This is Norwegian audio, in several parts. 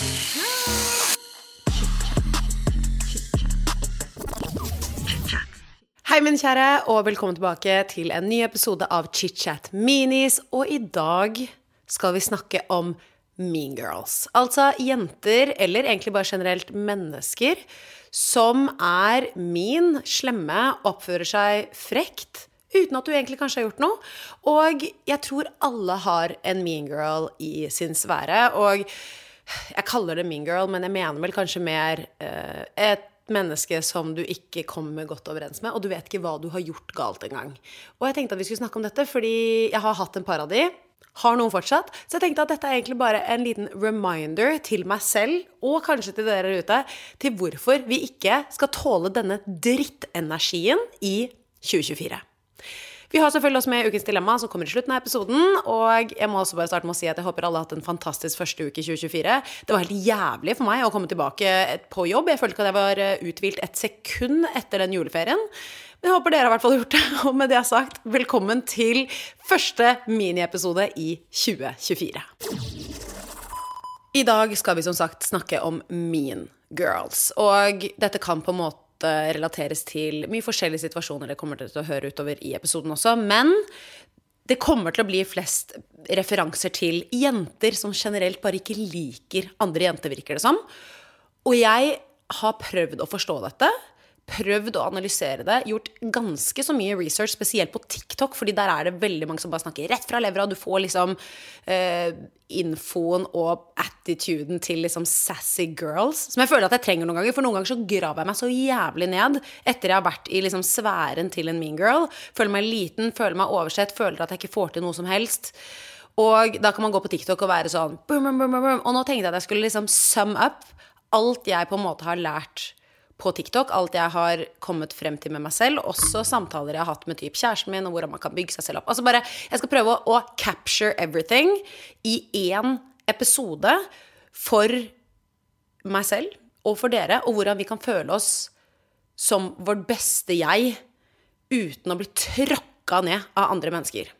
Hei, min kjære, og velkommen tilbake til en ny episode av ChitChat Minis. Og i dag skal vi snakke om mean girls. Altså jenter, eller egentlig bare generelt mennesker, som er mean, slemme, oppfører seg frekt. Uten at du egentlig kanskje har gjort noe. Og jeg tror alle har en mean girl i sin sfære. Og jeg kaller det mean girl, men jeg mener vel kanskje mer eh, et menneske som du ikke kommer godt overens med, og du vet ikke hva du har gjort galt engang. Og jeg tenkte at vi skulle snakke om dette fordi jeg har hatt en par av de. Har noen fortsatt. Så jeg tenkte at dette er egentlig bare en liten reminder til meg selv, og kanskje til dere ute, til hvorfor vi ikke skal tåle denne drittenergien i 2024. Vi har selvfølgelig også med Ukens dilemma, som kommer i slutten av episoden. Og jeg må også bare starte med å si at jeg håper alle har hatt en fantastisk første uke i 2024. Det var helt jævlig for meg å komme tilbake på jobb. Jeg følte ikke at jeg var eh, uthvilt et sekund etter den juleferien. Men jeg håper dere har gjort det. Og med det jeg har sagt, velkommen til første miniepisode i 2024. I dag skal vi som sagt snakke om mean girls. Og dette kan på en måte relateres til mye forskjellige situasjoner. Det kommer dere til å høre utover i episoden også. Men det kommer til å bli flest referanser til jenter som generelt bare ikke liker andre jenter, virker det som. Og jeg har prøvd å forstå dette prøvd å analysere det, gjort ganske så mye research, spesielt på TikTok, fordi der er det veldig mange som bare snakker rett fra levra. Du får liksom uh, infoen og attituden til liksom sassy girls, som jeg føler at jeg trenger noen ganger. For noen ganger så graver jeg meg så jævlig ned etter jeg har vært i liksom sfæren til en mean girl. Føler meg liten, føler meg oversett, føler at jeg ikke får til noe som helst. Og da kan man gå på TikTok og være sånn boom, boom, boom. Og nå tenkte jeg at jeg skulle liksom sum up alt jeg på en måte har lært på TikTok, alt jeg har kommet frem til med meg selv, også samtaler jeg har hatt med typ kjæresten min, og hvordan man kan bygge seg selv opp. Altså bare, Jeg skal prøve å, å capture everything i én episode for meg selv og for dere, og hvordan vi kan føle oss som vårt beste jeg uten å bli tråkka ned av andre mennesker.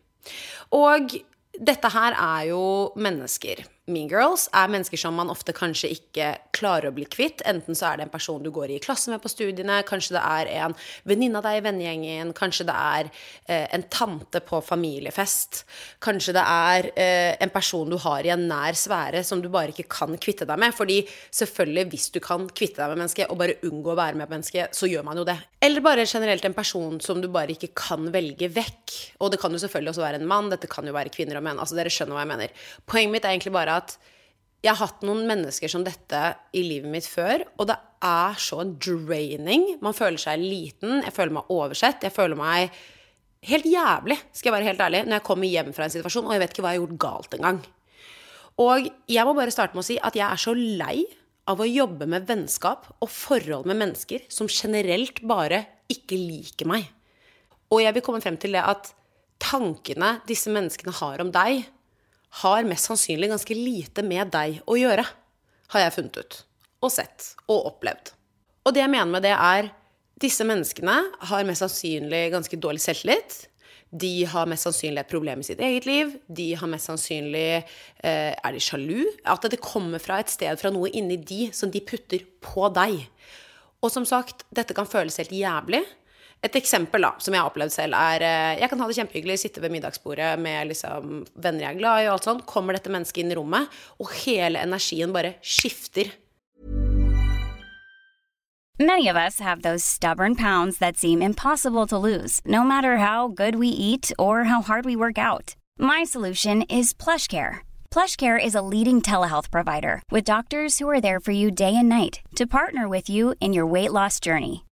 Og dette her er jo mennesker mean girls er mennesker som man ofte kanskje ikke klarer å bli kvitt. Enten så er det en person du går i klasse med på studiene, kanskje det er en venninne av deg i vennegjengen, kanskje det er eh, en tante på familiefest, kanskje det er eh, en person du har i en nær sfære som du bare ikke kan kvitte deg med. Fordi selvfølgelig, hvis du kan kvitte deg med mennesket og bare unngå å være med mennesket, så gjør man jo det. Eller bare generelt en person som du bare ikke kan velge vekk. Og det kan jo selvfølgelig også være en mann, dette kan jo være kvinner og menn. Altså dere skjønner hva jeg mener. Poenget mitt er egentlig bare jeg har hatt noen mennesker som dette i livet mitt før, og det er så draining. Man føler seg liten, jeg føler meg oversett, jeg føler meg helt jævlig, skal jeg være helt ærlig, når jeg kommer hjem fra en situasjon og jeg vet ikke hva jeg har gjort galt engang. Og jeg må bare starte med å si at jeg er så lei av å jobbe med vennskap og forhold med mennesker som generelt bare ikke liker meg. Og jeg vil komme frem til det at tankene disse menneskene har om deg, har mest sannsynlig ganske lite med deg å gjøre, har jeg funnet ut. Og sett. Og opplevd. Og det jeg mener med det, er disse menneskene har mest sannsynlig ganske dårlig selvtillit. De har mest sannsynlig et problem i sitt eget liv. De har mest sannsynlig eh, Er de sjalu? At det kommer fra et sted, fra noe inni de, som de putter på deg. Og som sagt, dette kan føles helt jævlig. Et eksempel da, som jeg har opplevd selv, er eh, Jeg kan ha det kjempehyggelig, sitte ved middagsbordet med liksom, venner jeg er glad i, og alt sånt. Kommer dette mennesket inn i rommet, og hele energien bare skifter. Many of us have those stubborn pounds that seem impossible to lose, no matter how good we eat or how hard we work out. My solution is PlushCare. PlushCare is a leading telehealth provider with doctors who are there for you day and night to partner with you in your weight loss journey.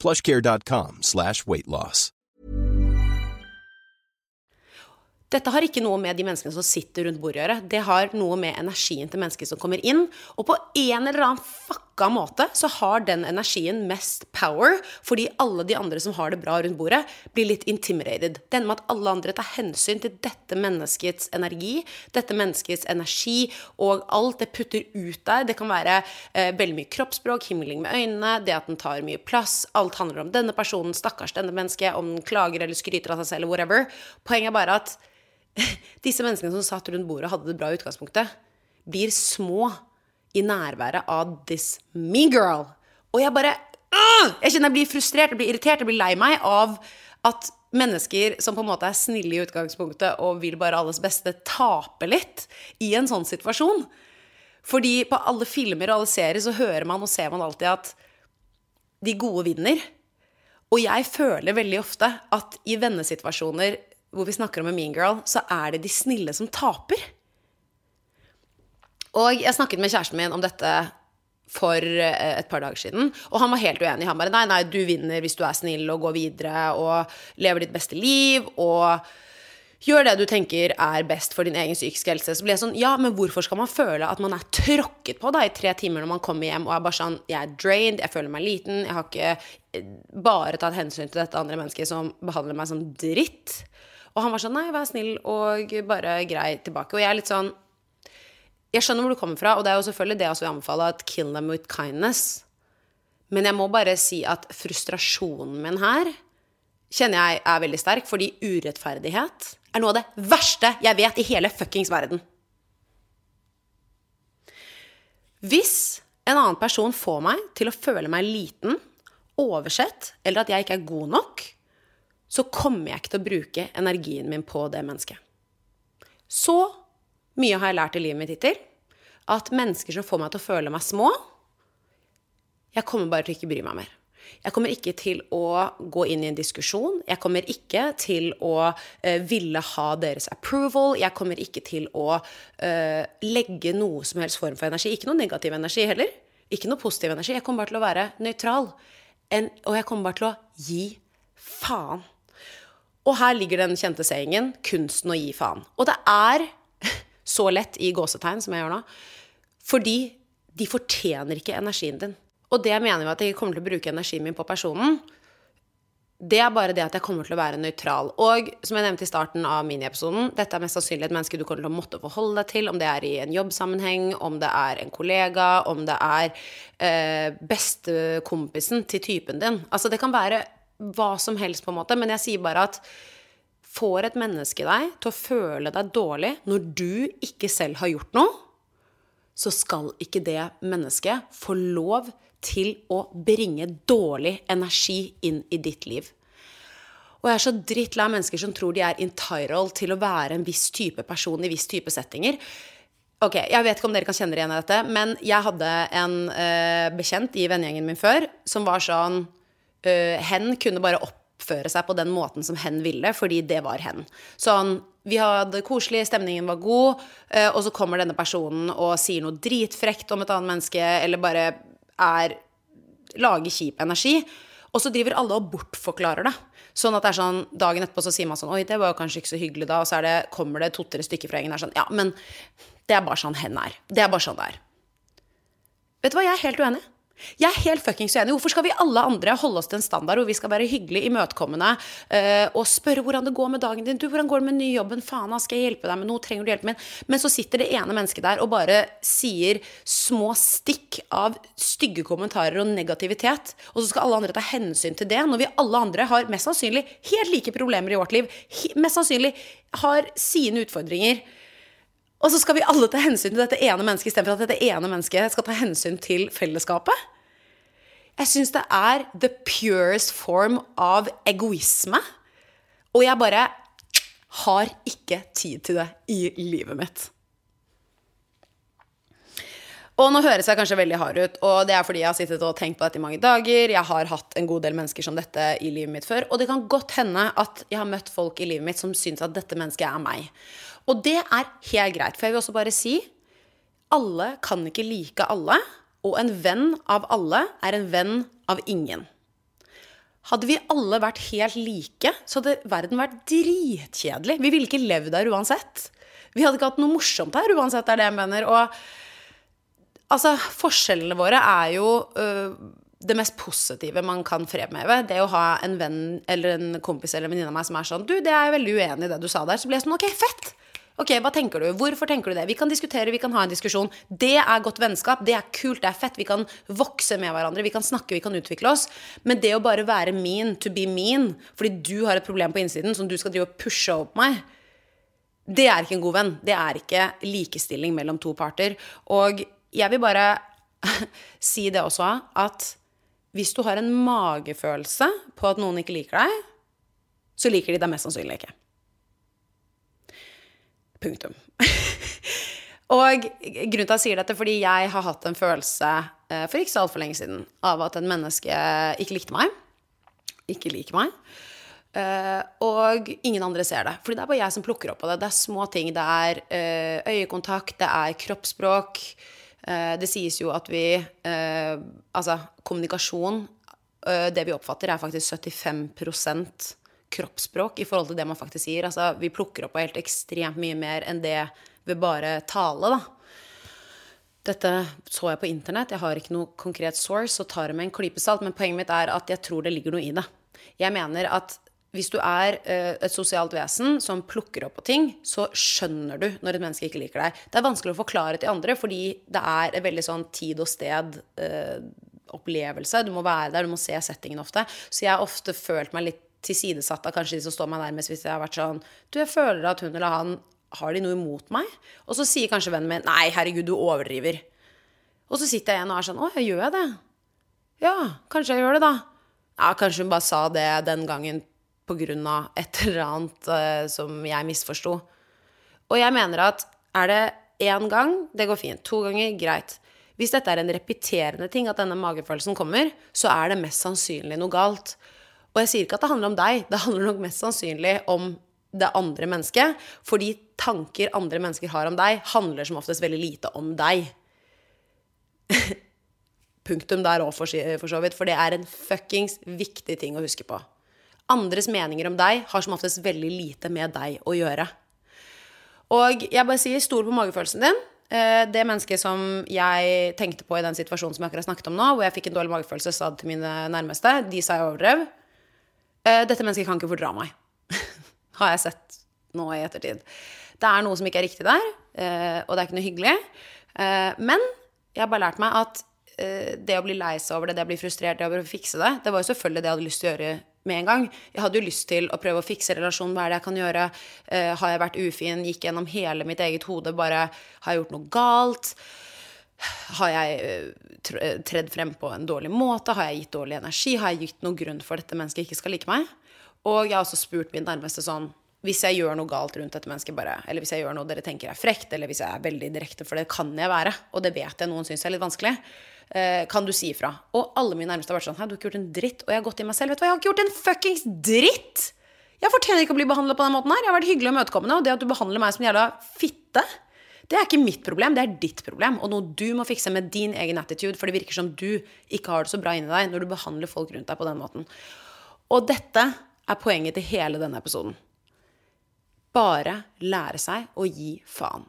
plushcare.com slash weightloss. Dette har ikke noe med de menneskene som sitter rundt bordet å gjøre. Det har noe med energien til mennesker som kommer inn. Og på en eller annen fucka måte så har den energien mest power, fordi alle de andre som har det bra rundt bordet, blir litt intimidated. Denne med at alle andre tar hensyn til dette menneskets energi, dette menneskets energi, og alt det putter ut der. Det kan være eh, veldig mye kroppsspråk, himling med øynene, det at den tar mye plass. Alt handler om denne personen, stakkars denne mennesket, om den klager eller skryter av seg selv, whatever. Poenget er bare at disse menneskene som satt rundt bordet og hadde det bra i utgangspunktet, blir små i nærværet av this mean girl. Og jeg bare uh, Jeg kjenner jeg blir frustrert, jeg blir irritert, jeg blir lei meg av at mennesker som på en måte er snille i utgangspunktet og vil bare alles beste, taper litt i en sånn situasjon. Fordi på alle filmer og alle serier så hører man og ser man alltid at de gode vinner. Og jeg føler veldig ofte at i vennesituasjoner hvor vi snakker om en mean girl, så er det de snille som taper. Og jeg snakket med kjæresten min om dette for eh, et par dager siden, og han var helt uenig. Han bare nei, nei, du vinner hvis du er snill og går videre og lever ditt beste liv og gjør det du tenker er best for din egen psykiske helse. Så blir jeg sånn, ja, men hvorfor skal man føle at man er tråkket på da i tre timer når man kommer hjem og er bare sånn Jeg er drained, jeg føler meg liten, jeg har ikke eh, bare tatt hensyn til dette andre mennesket som behandler meg som dritt. Og han var sånn Nei, vær snill og bare grei tilbake. Og jeg er litt sånn Jeg skjønner hvor du kommer fra, og det er jo selvfølgelig det jeg også vil anbefale, at kill them with kindness. Men jeg må bare si at frustrasjonen min her kjenner jeg er veldig sterk, fordi urettferdighet er noe av det verste jeg vet i hele fuckings verden. Hvis en annen person får meg til å føle meg liten, oversett, eller at jeg ikke er god nok, så kommer jeg ikke til å bruke energien min på det mennesket. Så mye har jeg lært i livet mitt hittil. At mennesker som får meg til å føle meg små Jeg kommer bare til å ikke bry meg mer. Jeg kommer ikke til å gå inn i en diskusjon. Jeg kommer ikke til å uh, ville ha deres approval. Jeg kommer ikke til å uh, legge noe som helst form for energi. Ikke noe negativ energi heller. Ikke noe positiv energi. Jeg kommer bare til å være nøytral. Og jeg kommer bare til å gi faen. Og her ligger den kjente seingen 'kunsten å gi faen'. Og det er så lett i gåsetegn, som jeg gjør nå, fordi de fortjener ikke energien din. Og det mener vi at jeg kommer til å bruke energien min på personen. Det er bare det at jeg kommer til å være nøytral. Og som jeg nevnte i starten av miniepisoden, dette er mest sannsynlig et menneske du kommer til å måtte forholde deg til, om det er i en jobbsammenheng, om det er en kollega, om det er eh, bestekompisen til typen din. Altså det kan være hva som helst, på en måte. Men jeg sier bare at får et menneske deg til å føle deg dårlig når du ikke selv har gjort noe, så skal ikke det mennesket få lov til å bringe dårlig energi inn i ditt liv. Og jeg er så drittlei mennesker som tror de er entitled til å være en viss type person i viss type settinger. Ok, Jeg vet ikke om dere kan kjenne dere igjen i dette, men jeg hadde en uh, bekjent i vennegjengen min før som var sånn uh, hen kunne bare oppføre seg på den måten som hen ville, fordi det var hen. Sånn, vi hadde koselig, stemningen var god, uh, og så kommer denne personen og sier noe dritfrekt om et annet menneske, eller bare er Lager kjip energi. Og så driver alle og bortforklarer det. Sånn at det er sånn, Dagen etterpå så sier man sånn Oi, det var jo kanskje ikke så hyggelig da. Og så det, kommer det to-tre stykker fra gjengen der sånn Ja, men det er bare sånn hen er. Det er bare sånn det er. Vet du hva, jeg er helt uenig. Jeg er helt fuckings uenig. Hvorfor skal vi alle andre holde oss til en standard hvor vi skal være hyggelig, imøtekommende uh, og spørre hvordan det går med dagen din? Du, hvordan går det med nyjobben? Faen, skal jeg hjelpe deg med noe? Trenger du hjelp min? Men så sitter det ene mennesket der og bare sier små stikk av stygge kommentarer og negativitet. Og så skal alle andre ta hensyn til det, når vi alle andre har mest sannsynlig helt like problemer i vårt liv. Mest sannsynlig har sine utfordringer. Og så skal vi alle ta hensyn til dette ene mennesket istedenfor at dette ene mennesket skal ta hensyn til fellesskapet. Jeg syns det er the purest form av egoisme. Og jeg bare har ikke tid til det i livet mitt. Og nå høres jeg kanskje veldig hard ut, og det er fordi jeg har sittet og tenkt på dette i mange dager. Jeg har hatt en god del mennesker som dette i livet mitt før. Og det kan godt hende at jeg har møtt folk i livet mitt som syns at dette mennesket er meg. Og det er helt greit. For jeg vil også bare si alle kan ikke like alle. Og en venn av alle er en venn av ingen. Hadde vi alle vært helt like, så hadde verden vært dritkjedelig. Vi ville ikke levd der uansett. Vi hadde ikke hatt noe morsomt her uansett, er det jeg mener. Og altså, forskjellene våre er jo øh, det mest positive man kan fremheve. Det å ha en venn eller en kompis eller en venninne av meg som er sånn Du, det er jeg veldig uenig i det du sa der. Så blir jeg sånn Ok, fett! Ok, hva tenker du? Hvorfor tenker du det? Vi kan diskutere, vi kan ha en diskusjon. Det er godt vennskap. Det er kult, det er fett. Vi kan vokse med hverandre, vi kan snakke, vi kan utvikle oss. Men det å bare være mean to be mean fordi du har et problem på innsiden som du skal drive og pushe opp meg, det er ikke en god venn. Det er ikke likestilling mellom to parter. Og jeg vil bare si det også, at hvis du har en magefølelse på at noen ikke liker deg, så liker de deg mest sannsynlig ikke. Punktum. og grunnen til at jeg sier dette, fordi jeg har hatt en følelse eh, for ikke så altfor lenge siden av at en menneske ikke likte meg. Ikke liker meg. Uh, og ingen andre ser det. Fordi det er bare jeg som plukker opp på det. Det er små ting. Det er uh, øyekontakt, det er kroppsspråk. Uh, det sies jo at vi Altså, kommunikasjon Det vi oppfatter, er faktisk 75 kroppsspråk i forhold til det man faktisk sier. Altså, vi plukker opp på helt ekstremt mye mer enn det ved bare tale, da. Dette så jeg på internett. Jeg har ikke noe konkret source, så tar det med en klype salt. Men poenget mitt er at jeg tror det ligger noe i det. Jeg mener at hvis du er uh, et sosialt vesen som plukker opp på ting, så skjønner du når et menneske ikke liker deg. Det er vanskelig å forklare til andre, fordi det er en veldig sånn tid og sted uh, opplevelse. Du må være der, du må se settingen ofte. Så jeg har ofte følt meg litt tilsidesatt av kanskje de som står meg nærmest, hvis jeg har vært sånn Du, jeg føler at hun eller han har de noe imot meg? Og så sier kanskje vennen min Nei, herregud, du overdriver. Og så sitter jeg igjen og er sånn Å, jeg gjør jeg det? Ja, kanskje jeg gjør det, da. Ja, kanskje hun bare sa det den gangen på grunn av et eller annet uh, som jeg misforsto. Og jeg mener at er det én gang, det går fint. To ganger, greit. Hvis dette er en repeterende ting, at denne magefølelsen kommer, så er det mest sannsynlig noe galt. Og jeg sier ikke at det handler om deg, det handler nok mest sannsynlig om det andre mennesket. Fordi tanker andre mennesker har om deg, handler som oftest veldig lite om deg. Punktum der òg, for, så vidt. For det er en fuckings viktig ting å huske på. Andres meninger om deg har som oftest veldig lite med deg å gjøre. Og jeg bare sier stol på magefølelsen din. Eh, det mennesket som jeg tenkte på i den situasjonen som jeg akkurat snakket om nå, hvor jeg fikk en dårlig magefølelse, sa det til mine nærmeste. De sa jeg overdrev. Uh, dette mennesket kan ikke fordra meg. Har jeg sett nå i ettertid. Det er noe som ikke er riktig der, uh, og det er ikke noe hyggelig. Uh, men jeg har bare lært meg at det å bli lei seg over det, det å bli frustrert, det å fikse det, det var jo selvfølgelig det jeg hadde lyst til å gjøre med en gang. Jeg hadde jo lyst til å prøve å fikse relasjonen. Hva er det jeg kan gjøre? har jeg vært ufin? Gikk gjennom hele mitt eget hode. Bare har jeg gjort noe galt? Har jeg eh, eh, tredd frem på en dårlig måte? Har jeg gitt dårlig energi? Har jeg gitt noen grunn for at dette mennesket ikke skal like meg? Og jeg har også spurt min nærmeste sånn Hvis jeg gjør noe galt rundt dette mennesket, bare, eller hvis jeg gjør noe dere tenker er frekt, eller hvis jeg er veldig direkte, for det kan jeg være, og det vet jeg noen syns er litt vanskelig, eh, kan du si ifra? Og alle mine nærmeste har vært sånn Hei, du har ikke gjort en dritt. Og jeg har gått i meg selv. Vet du hva, jeg har ikke gjort en fuckings dritt! Jeg fortjener ikke å bli behandla på den måten her. Jeg har vært hyggelig og imøtekommende, og det at du behandler meg som en jævla fitte det er ikke mitt problem, det er ditt problem. Og noe du må fikse med din egen attitude, for det virker som du ikke har det så bra inni deg når du behandler folk rundt deg på den måten. Og dette er poenget til hele denne episoden. Bare lære seg å gi faen.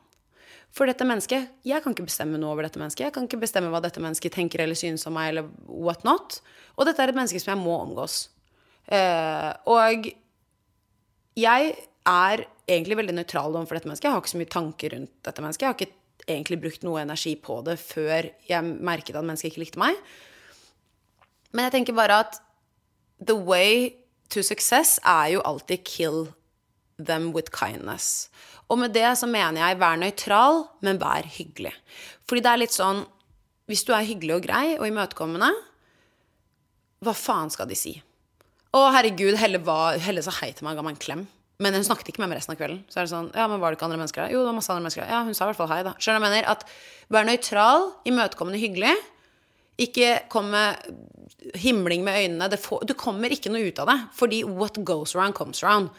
For dette mennesket Jeg kan ikke bestemme noe over dette mennesket. Jeg kan ikke bestemme hva dette mennesket tenker eller synes om meg, eller what not. Og dette er et menneske som jeg må omgås. Uh, og jeg er egentlig veldig nøytral overfor dette mennesket. Jeg har ikke så mye tanker rundt dette mennesket. Jeg har ikke egentlig brukt noe energi på det før jeg merket at mennesket ikke likte meg. Men jeg tenker bare at the way to success er jo alltid kill them with kindness. Og med det så mener jeg vær nøytral, men vær hyggelig. Fordi det er litt sånn Hvis du er hyggelig og grei og imøtekommende, hva faen skal de si? Å, herregud, Helle, var, Helle sa hei til meg og ga meg en klem. Men hun snakket ikke med meg resten av kvelden. Så er det sånn, ja, men var det ikke andre mennesker der? Jo, det var masse andre mennesker der. Ja, hun sa i hvert fall hei, da. Skjønner du hva jeg mener? At vær nøytral, imøtekommende, hyggelig. Ikke kom med himling med øynene. Får, du kommer ikke noe ut av det. Fordi what goes around, comes around.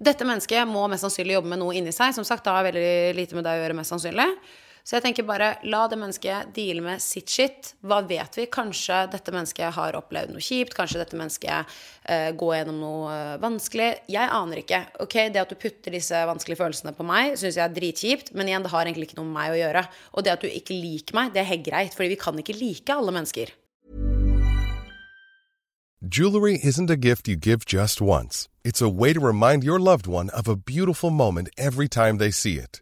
Dette mennesket må mest sannsynlig jobbe med noe inni seg. Som sagt, det har veldig lite med deg å gjøre, mest sannsynlig. Så jeg tenker bare, la det mennesket deale med sitt shit. Hva vet vi? Kanskje dette mennesket har opplevd noe kjipt. Kanskje dette mennesket uh, går gjennom noe uh, vanskelig. Jeg aner ikke. ok, Det at du putter disse vanskelige følelsene på meg, syns jeg er dritkjipt. Men igjen, det har egentlig ikke noe med meg å gjøre. Og det at du ikke liker meg, det er helt greit. Fordi vi kan ikke like alle mennesker. Jewelry isn't a gift you give just once. It's a way to remind your loved one of a beautiful moment every time they see it.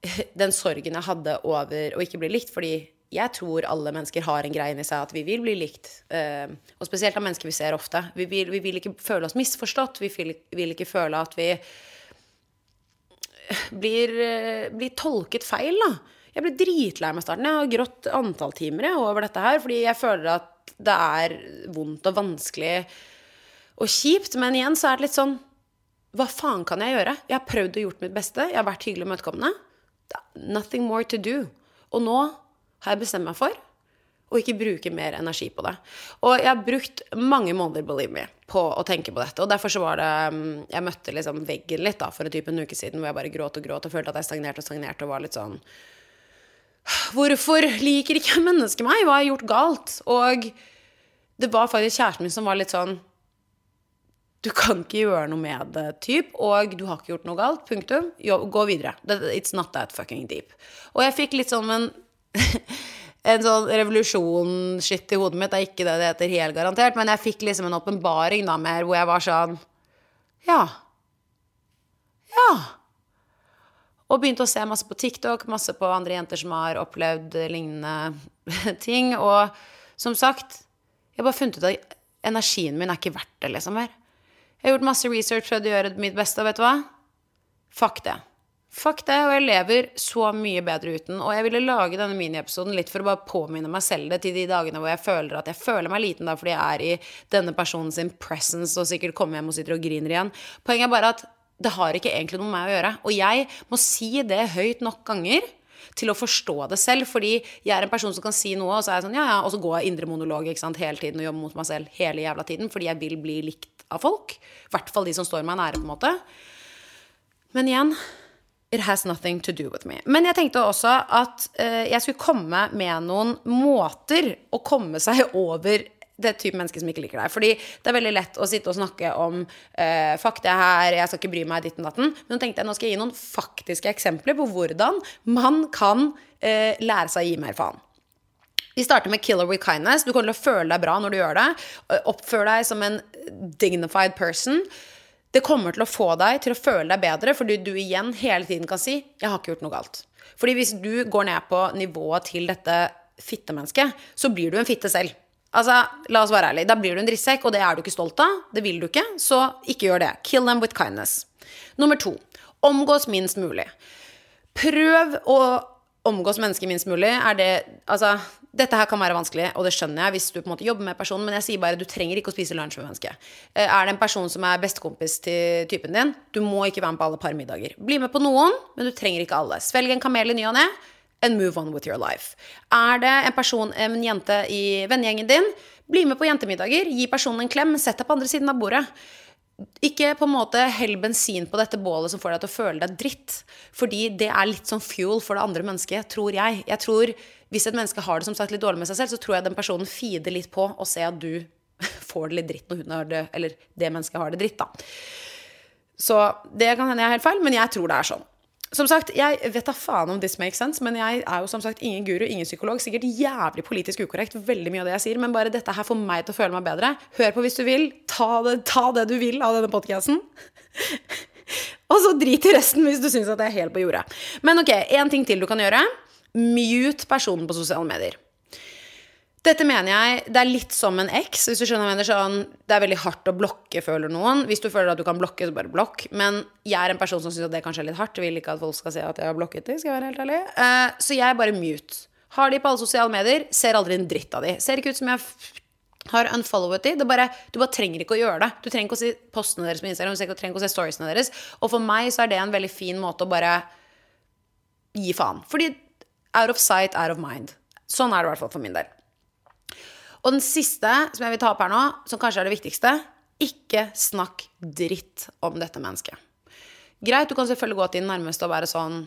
den sorgen jeg hadde over å ikke bli likt, fordi jeg tror alle mennesker har en greie inni seg at vi vil bli likt. Uh, og spesielt av mennesker vi ser ofte. Vi vil, vi vil ikke føle oss misforstått. Vi vil, vil, ikke føle at vi blir, uh, blir tolket feil, da. Jeg ble dritlei meg i starten. Jeg har grått antall timer over dette her, fordi jeg føler at det er vondt og vanskelig og kjipt. Men igjen så er det litt sånn Hva faen kan jeg gjøre? Jeg har prøvd og gjort mitt beste. Jeg har vært hyggelig og imøtekommende. Nothing more to do. Og nå har jeg bestemt meg for å ikke bruke mer energi på det. Og jeg har brukt mange måneder, believe me, på å tenke på dette. Og derfor så var det mm, Jeg møtte liksom veggen litt da, for en, type en uke siden hvor jeg bare gråt og gråt og følte at jeg stagnerte og stagnerte og var litt sånn Hvorfor liker ikke mennesket meg? Hva har jeg gjort galt? Og det var faktisk kjæresten min som var litt sånn du kan ikke gjøre noe med det, typ, og du har ikke gjort noe galt. Punktum. Gå videre. It's not that fucking deep. Og jeg fikk litt sånn en, en sånn revolusjon-shit i hodet mitt. Det er ikke det det heter helt garantert, men jeg fikk liksom en åpenbaring da mer hvor jeg var sånn Ja. Ja. Og begynte å se masse på TikTok, masse på andre jenter som har opplevd lignende ting. Og som sagt, jeg bare funnet ut at energien min er ikke verdt det, liksom, mer. Jeg har gjort masse research, prøvd å gjøre mitt beste, og vet du hva? Fuck det. Fuck det, og jeg lever så mye bedre uten. Og jeg ville lage denne miniepisoden litt for å bare påminne meg selv det til de dagene hvor jeg føler at jeg føler meg liten da fordi jeg er i denne personens presence og sikkert kommer hjem og sitter og griner igjen. Poenget er bare at det har ikke egentlig noe med meg å gjøre. Og jeg må si det høyt nok ganger til å forstå det selv. Fordi jeg er en person som kan si noe, og så er jeg sånn, ja, ja, og så går jeg indre monolog ikke sant, hele tiden og jobber mot meg selv hele jævla tiden. Fordi jeg vil bli likt av folk. I hvert fall de som står meg nære, på en måte. Men igjen It has nothing to do with me. Men jeg tenkte også at uh, jeg skulle komme med noen måter å komme seg over det type menneske som ikke liker deg. Fordi det er veldig lett å sitte og snakke om uh, fuck det her, jeg skal ikke bry meg ditten datten. Men nå tenkte jeg nå skal jeg gi noen faktiske eksempler på hvordan man kan uh, lære seg å gi mer faen. Vi starter med 'killer with kindness'. Du kommer til å føle deg bra når du gjør det. Oppfør deg som en dignified person. Det kommer til å få deg til å føle deg bedre, fordi du igjen hele tiden kan si 'jeg har ikke gjort noe galt'. Fordi hvis du går ned på nivået til dette fittemennesket, så blir du en fitte selv. Altså, la oss være ærlige. Da blir du en drittsekk, og det er du ikke stolt av. Det vil du ikke, så ikke gjør det. Kill them with kindness. Nummer to. Omgås minst mulig. Prøv å omgås mennesker minst mulig. Er det Altså, dette her kan være vanskelig, og det skjønner jeg hvis du på en måte jobber med personen, men jeg sier bare du trenger ikke å spise lunsj med mennesket. Eh, Er det en person som er bestekompis til typen din, du må ikke være med på alle parmiddager. Bli med på noen, men du trenger ikke alle. Svelg en kamel i ny og ne, and move on with your life. Er det en person, en jente i vennegjengen din, bli med på jentemiddager, gi personen en klem, sett deg på andre siden av bordet. Ikke på en måte hell bensin på dette bålet som får deg til å føle deg dritt. Fordi det er litt sånn fuel for det andre mennesket, tror jeg. Jeg tror Hvis et menneske har det som sagt litt dårlig med seg selv, så tror jeg den personen feeder litt på å se at du får det litt dritt når hun har det, eller det mennesket har det dritt, da. Så det kan hende jeg er helt feil, men jeg tror det er sånn. Som sagt, Jeg vet da faen om this makes sense, men jeg er jo som sagt ingen guru, ingen psykolog. Sikkert jævlig politisk ukorrekt, veldig mye av det jeg sier, men bare dette her får meg til å føle meg bedre. Hør på hvis du vil. Ta det, ta det du vil av denne podkasten. Og så drit i resten hvis du syns at det er helt på jordet. Men ok, én ting til du kan gjøre. Mute personen på sosiale medier. Dette mener jeg, Det er litt som en eks. hvis du skjønner mener, sånn, Det er veldig hardt å blokke, føler noen. Hvis du føler at du kan blokke, så bare blokk. Men jeg er en person som syns det kanskje er litt hardt. Jeg vil ikke at folk skal se at jeg har blokket dem. skal jeg være helt ærlig. Uh, så jeg er bare mute. Har de på alle sosiale medier, ser aldri en dritt av de. Ser ikke ut som jeg har unfollowet de. Det bare, du bare trenger ikke å gjøre det. Du trenger ikke å se postene deres på Instagram, du trenger ikke å se storiesene deres. Og for meg så er det en veldig fin måte å bare gi faen. Fordi out of sight, out of mind. Sånn er det i hvert fall for min del. Og den siste som jeg vil ta opp her nå, som kanskje er det viktigste ikke snakk dritt om dette mennesket. Greit, du kan selvfølgelig gå til din nærmeste og være sånn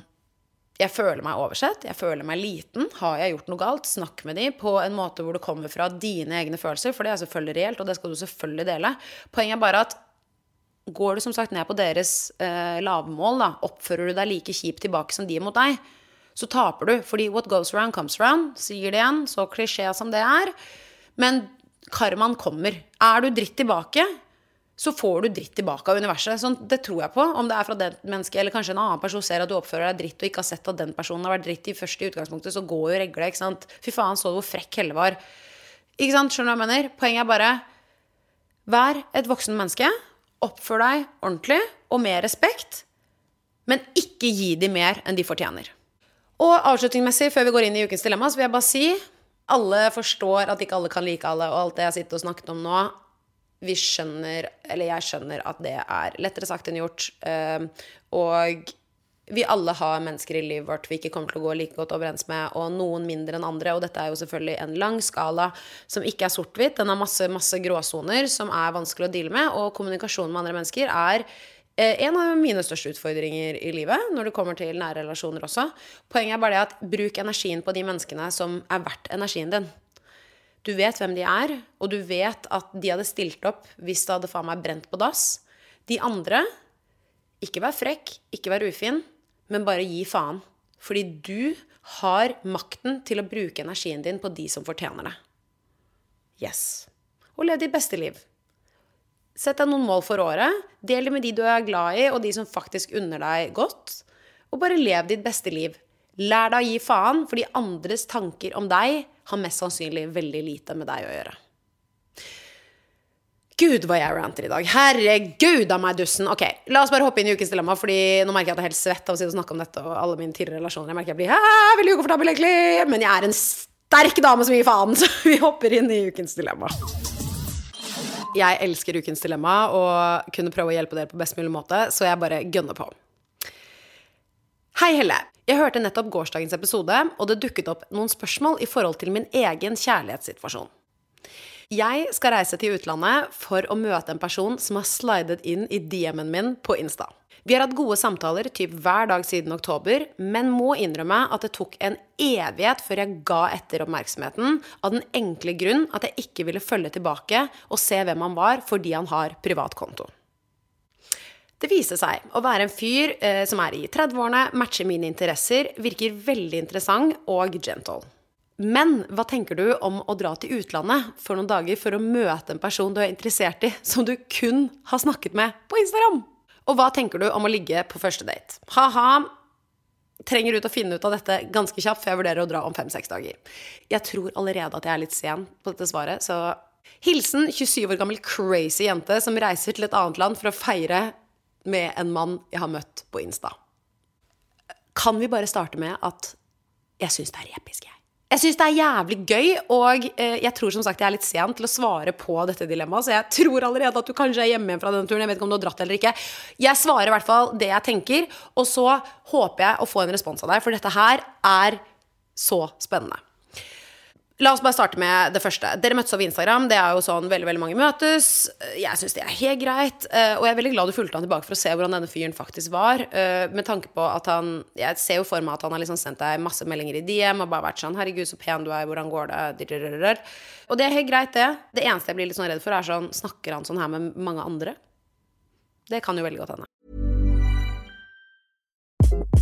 Jeg føler meg oversett, jeg føler meg liten. Har jeg gjort noe galt? Snakk med dem på en måte hvor det kommer fra dine egne følelser, for det er selvfølgelig reelt, og det skal du selvfølgelig dele. Poenget er bare at går du som sagt ned på deres eh, lavmål, da, oppfører du deg like kjipt tilbake som de mot deg, så taper du. Fordi what goes around comes around, sier det igjen, så klisjé som det er. Men karmaen kommer. Er du dritt tilbake, så får du dritt tilbake av universet. Sånn, det tror jeg på. Om det er fra det mennesket, eller kanskje en annen person ser at du oppfører deg dritt, og ikke har sett at den personen har vært dritt i første utgangspunktet, så går jo regla, ikke sant. Fy faen, så du hvor frekk Helle var. Ikke sant, skjønner du hva jeg mener? Poenget er bare Vær et voksen menneske. Oppfør deg ordentlig og med respekt. Men ikke gi dem mer enn de fortjener. Og avslutningsmessig, før vi går inn i ukens dilemma, så vil jeg bare si alle forstår at ikke alle kan like alle, og alt det jeg sitter og snakket om nå Vi skjønner, eller jeg skjønner, at det er lettere sagt enn gjort. eh, Og vi alle har mennesker i livet vårt vi ikke kommer til å gå like godt overens med, og noen mindre enn andre. Og dette er jo selvfølgelig en lang skala som ikke er sort-hvitt. Den har masse, masse gråsoner som er vanskelig å deale med, og kommunikasjon med andre mennesker er en av mine største utfordringer i livet, når det kommer til nære relasjoner også. Poenget er bare det at bruk energien på de menneskene som er verdt energien din. Du vet hvem de er, og du vet at de hadde stilt opp hvis det hadde faen meg brent på dass. De andre, ikke vær frekk, ikke vær ufin, men bare gi faen. Fordi du har makten til å bruke energien din på de som fortjener det. Yes. Og lev ditt beste liv. Sett deg noen mål for året. Del det med de du er glad i, og de som faktisk unner deg godt. Og bare lev ditt beste liv. Lær deg å gi faen, fordi andres tanker om deg har mest sannsynlig veldig lite med deg å gjøre. Gud, hva jeg ranter i dag. Herregud av meg dussen. Ok, La oss bare hoppe inn i ukens dilemma, Fordi nå merker jeg at jeg er helt svett av å snakke om dette og alle mine tidligere relasjoner. Jeg merker jeg blir veldig ukomfortabel, egentlig. Men jeg er en sterk dame som gir faen, så vi hopper inn i ukens dilemma. Jeg elsker ukens dilemma og kunne prøve å hjelpe dere på best mulig måte, så jeg bare gønner på. Hei, Helle. Jeg hørte nettopp gårsdagens episode, og det dukket opp noen spørsmål i forhold til min egen kjærlighetssituasjon. Jeg skal reise til utlandet for å møte en person som har slidet inn i DM-en min på Insta. Vi har hatt gode samtaler typ hver dag siden oktober, men må innrømme at det tok en evighet før jeg ga etter oppmerksomheten, av den enkle grunn at jeg ikke ville følge tilbake og se hvem han var fordi han har privat konto. Det viser seg å være en fyr eh, som er i 30-årene, matcher mine interesser, virker veldig interessant og gentle. Men hva tenker du om å dra til utlandet for noen dager for å møte en person du er interessert i, som du kun har snakket med på Instagram? Og hva tenker du om å ligge på første date? Ha-ha. Trenger ut å finne ut av dette ganske kjapt, for jeg vurderer å dra om fem-seks dager. Jeg tror allerede at jeg er litt sen på dette svaret, så Hilsen 27 år gammel crazy jente som reiser til et annet land for å feire med en mann jeg har møtt på Insta. Kan vi bare starte med at jeg syns det er episk, jeg. Jeg syns det er jævlig gøy, og eh, jeg tror som sagt jeg er litt sen til å svare på dette dilemmaet, så jeg tror allerede at du kanskje er hjemme fra denne turen. Jeg vet ikke om du har dratt eller ikke. Jeg svarer i hvert fall det jeg tenker, og så håper jeg å få en respons av deg, for dette her er så spennende. La oss bare starte med det første. Dere møttes over Instagram. Det er jo sånn veldig veldig mange møtes. Jeg syns det er helt greit. Eh, og jeg er veldig glad du fulgte han tilbake for å se hvordan denne fyren faktisk var. Eh, med tanke på at han Jeg ser jo for meg at han har liksom sendt deg masse meldinger i DM og bare vært sånn 'Herregud, så pen du er. Hvordan går det?' Og det er helt greit, det. Det eneste jeg blir litt sånn redd for, er sånn Snakker han sånn her med mange andre? Det kan jo veldig godt hende.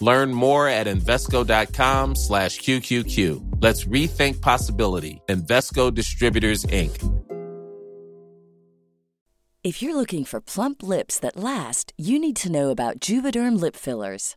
Learn more at Invesco.com slash QQQ. Let's rethink possibility. Invesco Distributors, Inc. If you're looking for plump lips that last, you need to know about Juvederm lip fillers.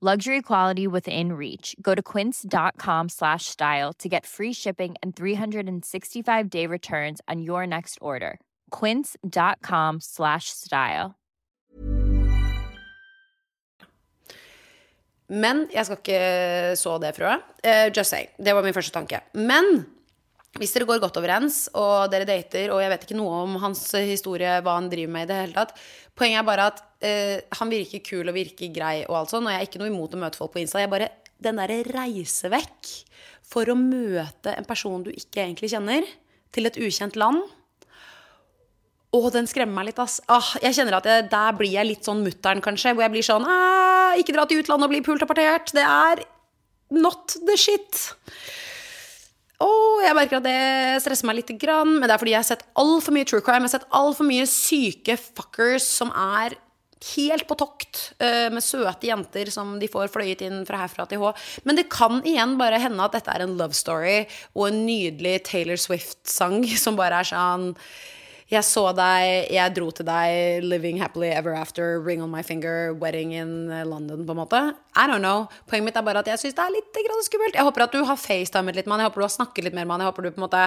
Luxury quality within reach. Go to quince.com slash style to get free shipping and 365 day returns on your next order. Quince.com slash style. Men jeg skal ikke så det frøet. Uh, just say. Det var min første tanke. Men hvis dere går godt overens, og dere dater, og jeg vet ikke noe om hans historie, hva han driver med i det hele tatt Poenget er bare at uh, han virker kul og virker grei og alt sånn, og jeg er ikke noe imot å møte folk på Insta. Jeg bare Den derre reise vekk for å møte en person du ikke egentlig kjenner, til et ukjent land å, den skremmer meg litt, ass. Ah, jeg kjenner at jeg, Der blir jeg litt sånn mutter'n, kanskje. Hvor jeg blir sånn ah, Ikke dra til utlandet og bli pult og partert. Det er not the shit. Oh, jeg merker at det stresser meg litt, men det er fordi jeg har sett altfor mye true crime. Jeg har sett altfor mye syke fuckers som er helt på tokt uh, med søte jenter som de får fløyet inn fra herfra til H. Men det kan igjen bare hende at dette er en love story og en nydelig Taylor Swift-sang som bare er sånn jeg så deg, jeg dro til deg, living happily ever after, ring on my finger, wedding in London, på en måte. I don't know. Poenget mitt er bare at jeg syns det er litt skummelt. Jeg håper at du har facetimet litt med han, jeg håper du har snakket litt mer med han, jeg håper du på en måte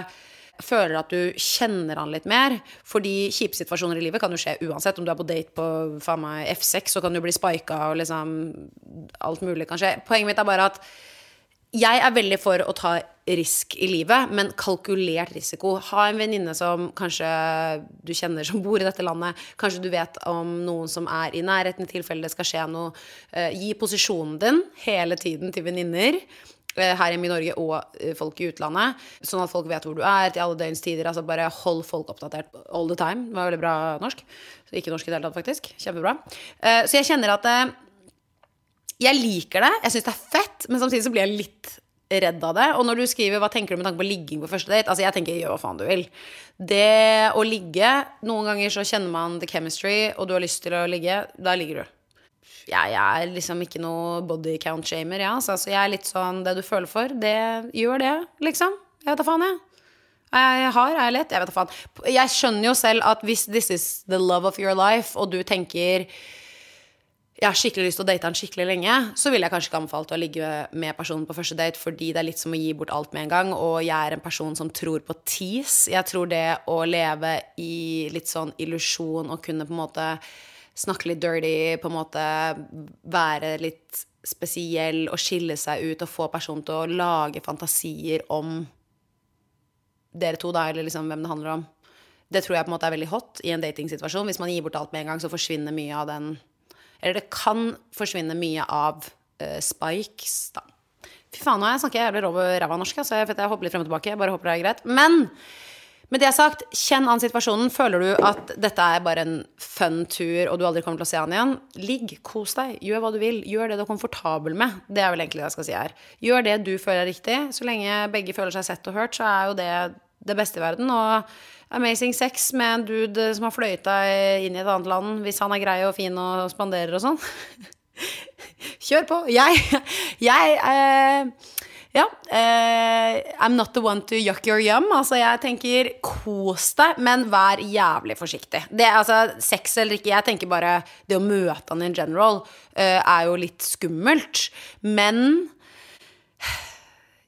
føler at du kjenner han litt mer. Fordi kjipe situasjoner i livet kan jo skje uansett. Om du er på date på faen meg F6, så kan du bli spika og liksom Alt mulig kan skje. Poenget mitt er bare at jeg er veldig for å ta risk i livet, men kalkulert risiko. Ha en venninne som kanskje du kjenner som bor i dette landet. Kanskje du vet om noen som er i nærheten i tilfelle det skal skje noe. Eh, gi posisjonen din hele tiden til venninner. Eh, her hjemme i Norge og eh, folk i utlandet. Sånn at folk vet hvor du er til alle døgns tider. Altså bare hold folk oppdatert all the time. Det var veldig bra norsk. Ikke norsk i det hele tatt, faktisk. Kjempebra. Så jeg kjenner at jeg liker det, jeg syns det er fett, men samtidig så blir jeg litt redd av det. Og når du skriver 'hva tenker du med tanke på ligging på første date', altså jeg tenker 'gjør hva faen du vil'. Det å ligge Noen ganger så kjenner man the chemistry, og du har lyst til å ligge, da ligger du. Jeg, jeg er liksom ikke noe body count-shamer, ja. Så altså, jeg er litt sånn det du føler for, det gjør det, liksom. Jeg vet da faen, jeg. Jeg har, er jeg lett? Jeg vet da faen. Jeg skjønner jo selv at hvis this is the love of your life, og du tenker jeg har skikkelig lyst til å date han skikkelig lenge, så ville jeg kanskje ikke anbefalt å ligge med personen på første date, fordi det er litt som å gi bort alt med en gang. Og jeg er en person som tror på tease. Jeg tror det å leve i litt sånn illusjon og kunne på en måte snakke litt dirty, på en måte være litt spesiell og skille seg ut og få personen til å lage fantasier om dere to, da, eller liksom hvem det handler om. Det tror jeg på en måte er veldig hot i en datingsituasjon. Hvis man gir bort alt med en gang, så forsvinner mye av den eller det kan forsvinne mye av uh, spikes, da. Fy faen, nå jeg snakket jævlig over ræva norsk, så jeg, jeg hopper litt frem og tilbake. Jeg bare håper det er greit. Men med det sagt, kjenn an situasjonen. Føler du at dette er bare en fun tur, og du aldri kommer til å se han igjen, ligg, kos deg, gjør hva du vil. Gjør det du er komfortabel med. Det er vel egentlig det jeg skal si her. Gjør det du føler er riktig. Så lenge begge føler seg sett og hørt, så er jo det det beste i verden. Og amazing sex med en dude som har fløyta inn i et annet land, hvis han er grei og fin og spanderer og sånn. Kjør på. Jeg, jeg eh, ja. Eh, I'm not the one to yuck your yum. Altså, jeg tenker kos deg, men vær jævlig forsiktig. Det, altså, sex eller ikke, jeg tenker bare det å møte han in general eh, er jo litt skummelt. Men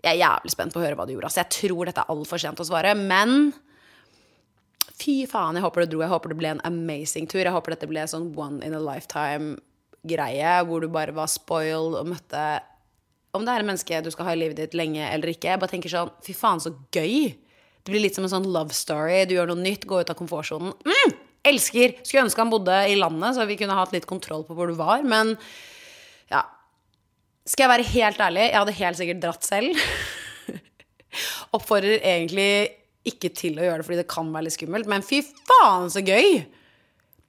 jeg er jævlig spent på å høre hva du gjorde. Altså, jeg tror dette er altfor sent å svare, men fy faen, jeg håper det dro. Jeg håper det ble en amazing tur. Jeg håper dette ble en sånn one in a lifetime-greie hvor du bare var spoiled og møtte Om det er en menneske du skal ha i livet ditt lenge eller ikke. Jeg bare tenker sånn, fy faen, så gøy. Det blir litt som en sånn love story. Du gjør noe nytt, gå ut av komfortsonen. Mm, elsker! Skulle ønske han bodde i landet, så vi kunne hatt litt kontroll på hvor du var. Men ja, skal jeg være helt ærlig, jeg hadde helt sikkert dratt selv. Oppfordrer egentlig ikke til å gjøre det fordi det kan være litt skummelt, men fy faen, så gøy!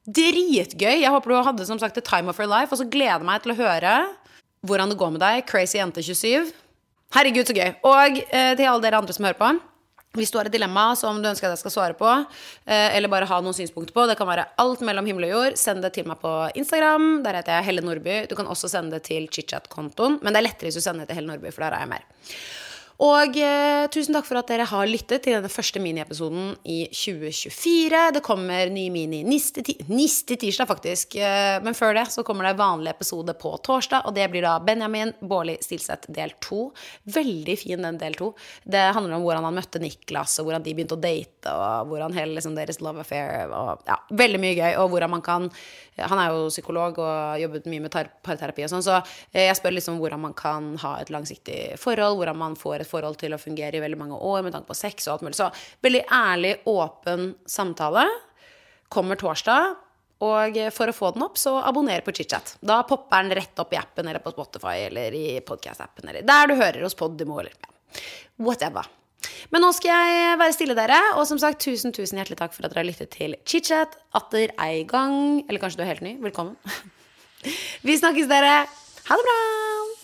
Dritgøy! Jeg håper du hadde som sagt the time of your life, og så gleder jeg meg til å høre hvordan det går med deg, crazy jente 27. Herregud, så gøy. Og eh, til alle dere andre som hører på. Hvis du har et dilemma som du ønsker at jeg skal svare på, eh, eller bare ha noen synspunkter på, det kan være alt mellom himmel og jord, send det til meg på Instagram. Der heter jeg Helle Nordby. Du kan også sende det til chitchat-kontoen, men det er lettere hvis du sender det til Helle Nordby, for der er jeg mer. Og eh, tusen takk for at dere har lyttet til denne første miniepisoden i 2024. Det kommer ny mini niste, tirsdag, faktisk. Eh, men før det så kommer det vanlig episode på torsdag, og det blir da Benjamin Baarli Stilseth del to. Veldig fin den del to. Det handler om hvordan han møtte Niklas, og hvordan de begynte å date, og hvordan hele liksom, deres love affair og, ja, Veldig mye gøy, og hvordan man kan Han er jo psykolog og jobbet mye med parterapi og sånn, så eh, jeg spør liksom hvordan man kan ha et langsiktig forhold, hvordan man får et forhold til å fungere i veldig mange år med tanke på sex og alt mulig. Så veldig ærlig, åpen samtale. Kommer torsdag. Og for å få den opp, så abonner på ChitChat. Da popper den rett opp i appen eller på Spotify eller i podcast-appen eller der du hører oss Podimo eller whatever. Men nå skal jeg være stille, dere. Og som sagt, tusen tusen hjertelig takk for at dere har lyttet til ChitChat atter ei gang. Eller kanskje du er helt ny. Velkommen. Vi snakkes, dere. Ha det bra!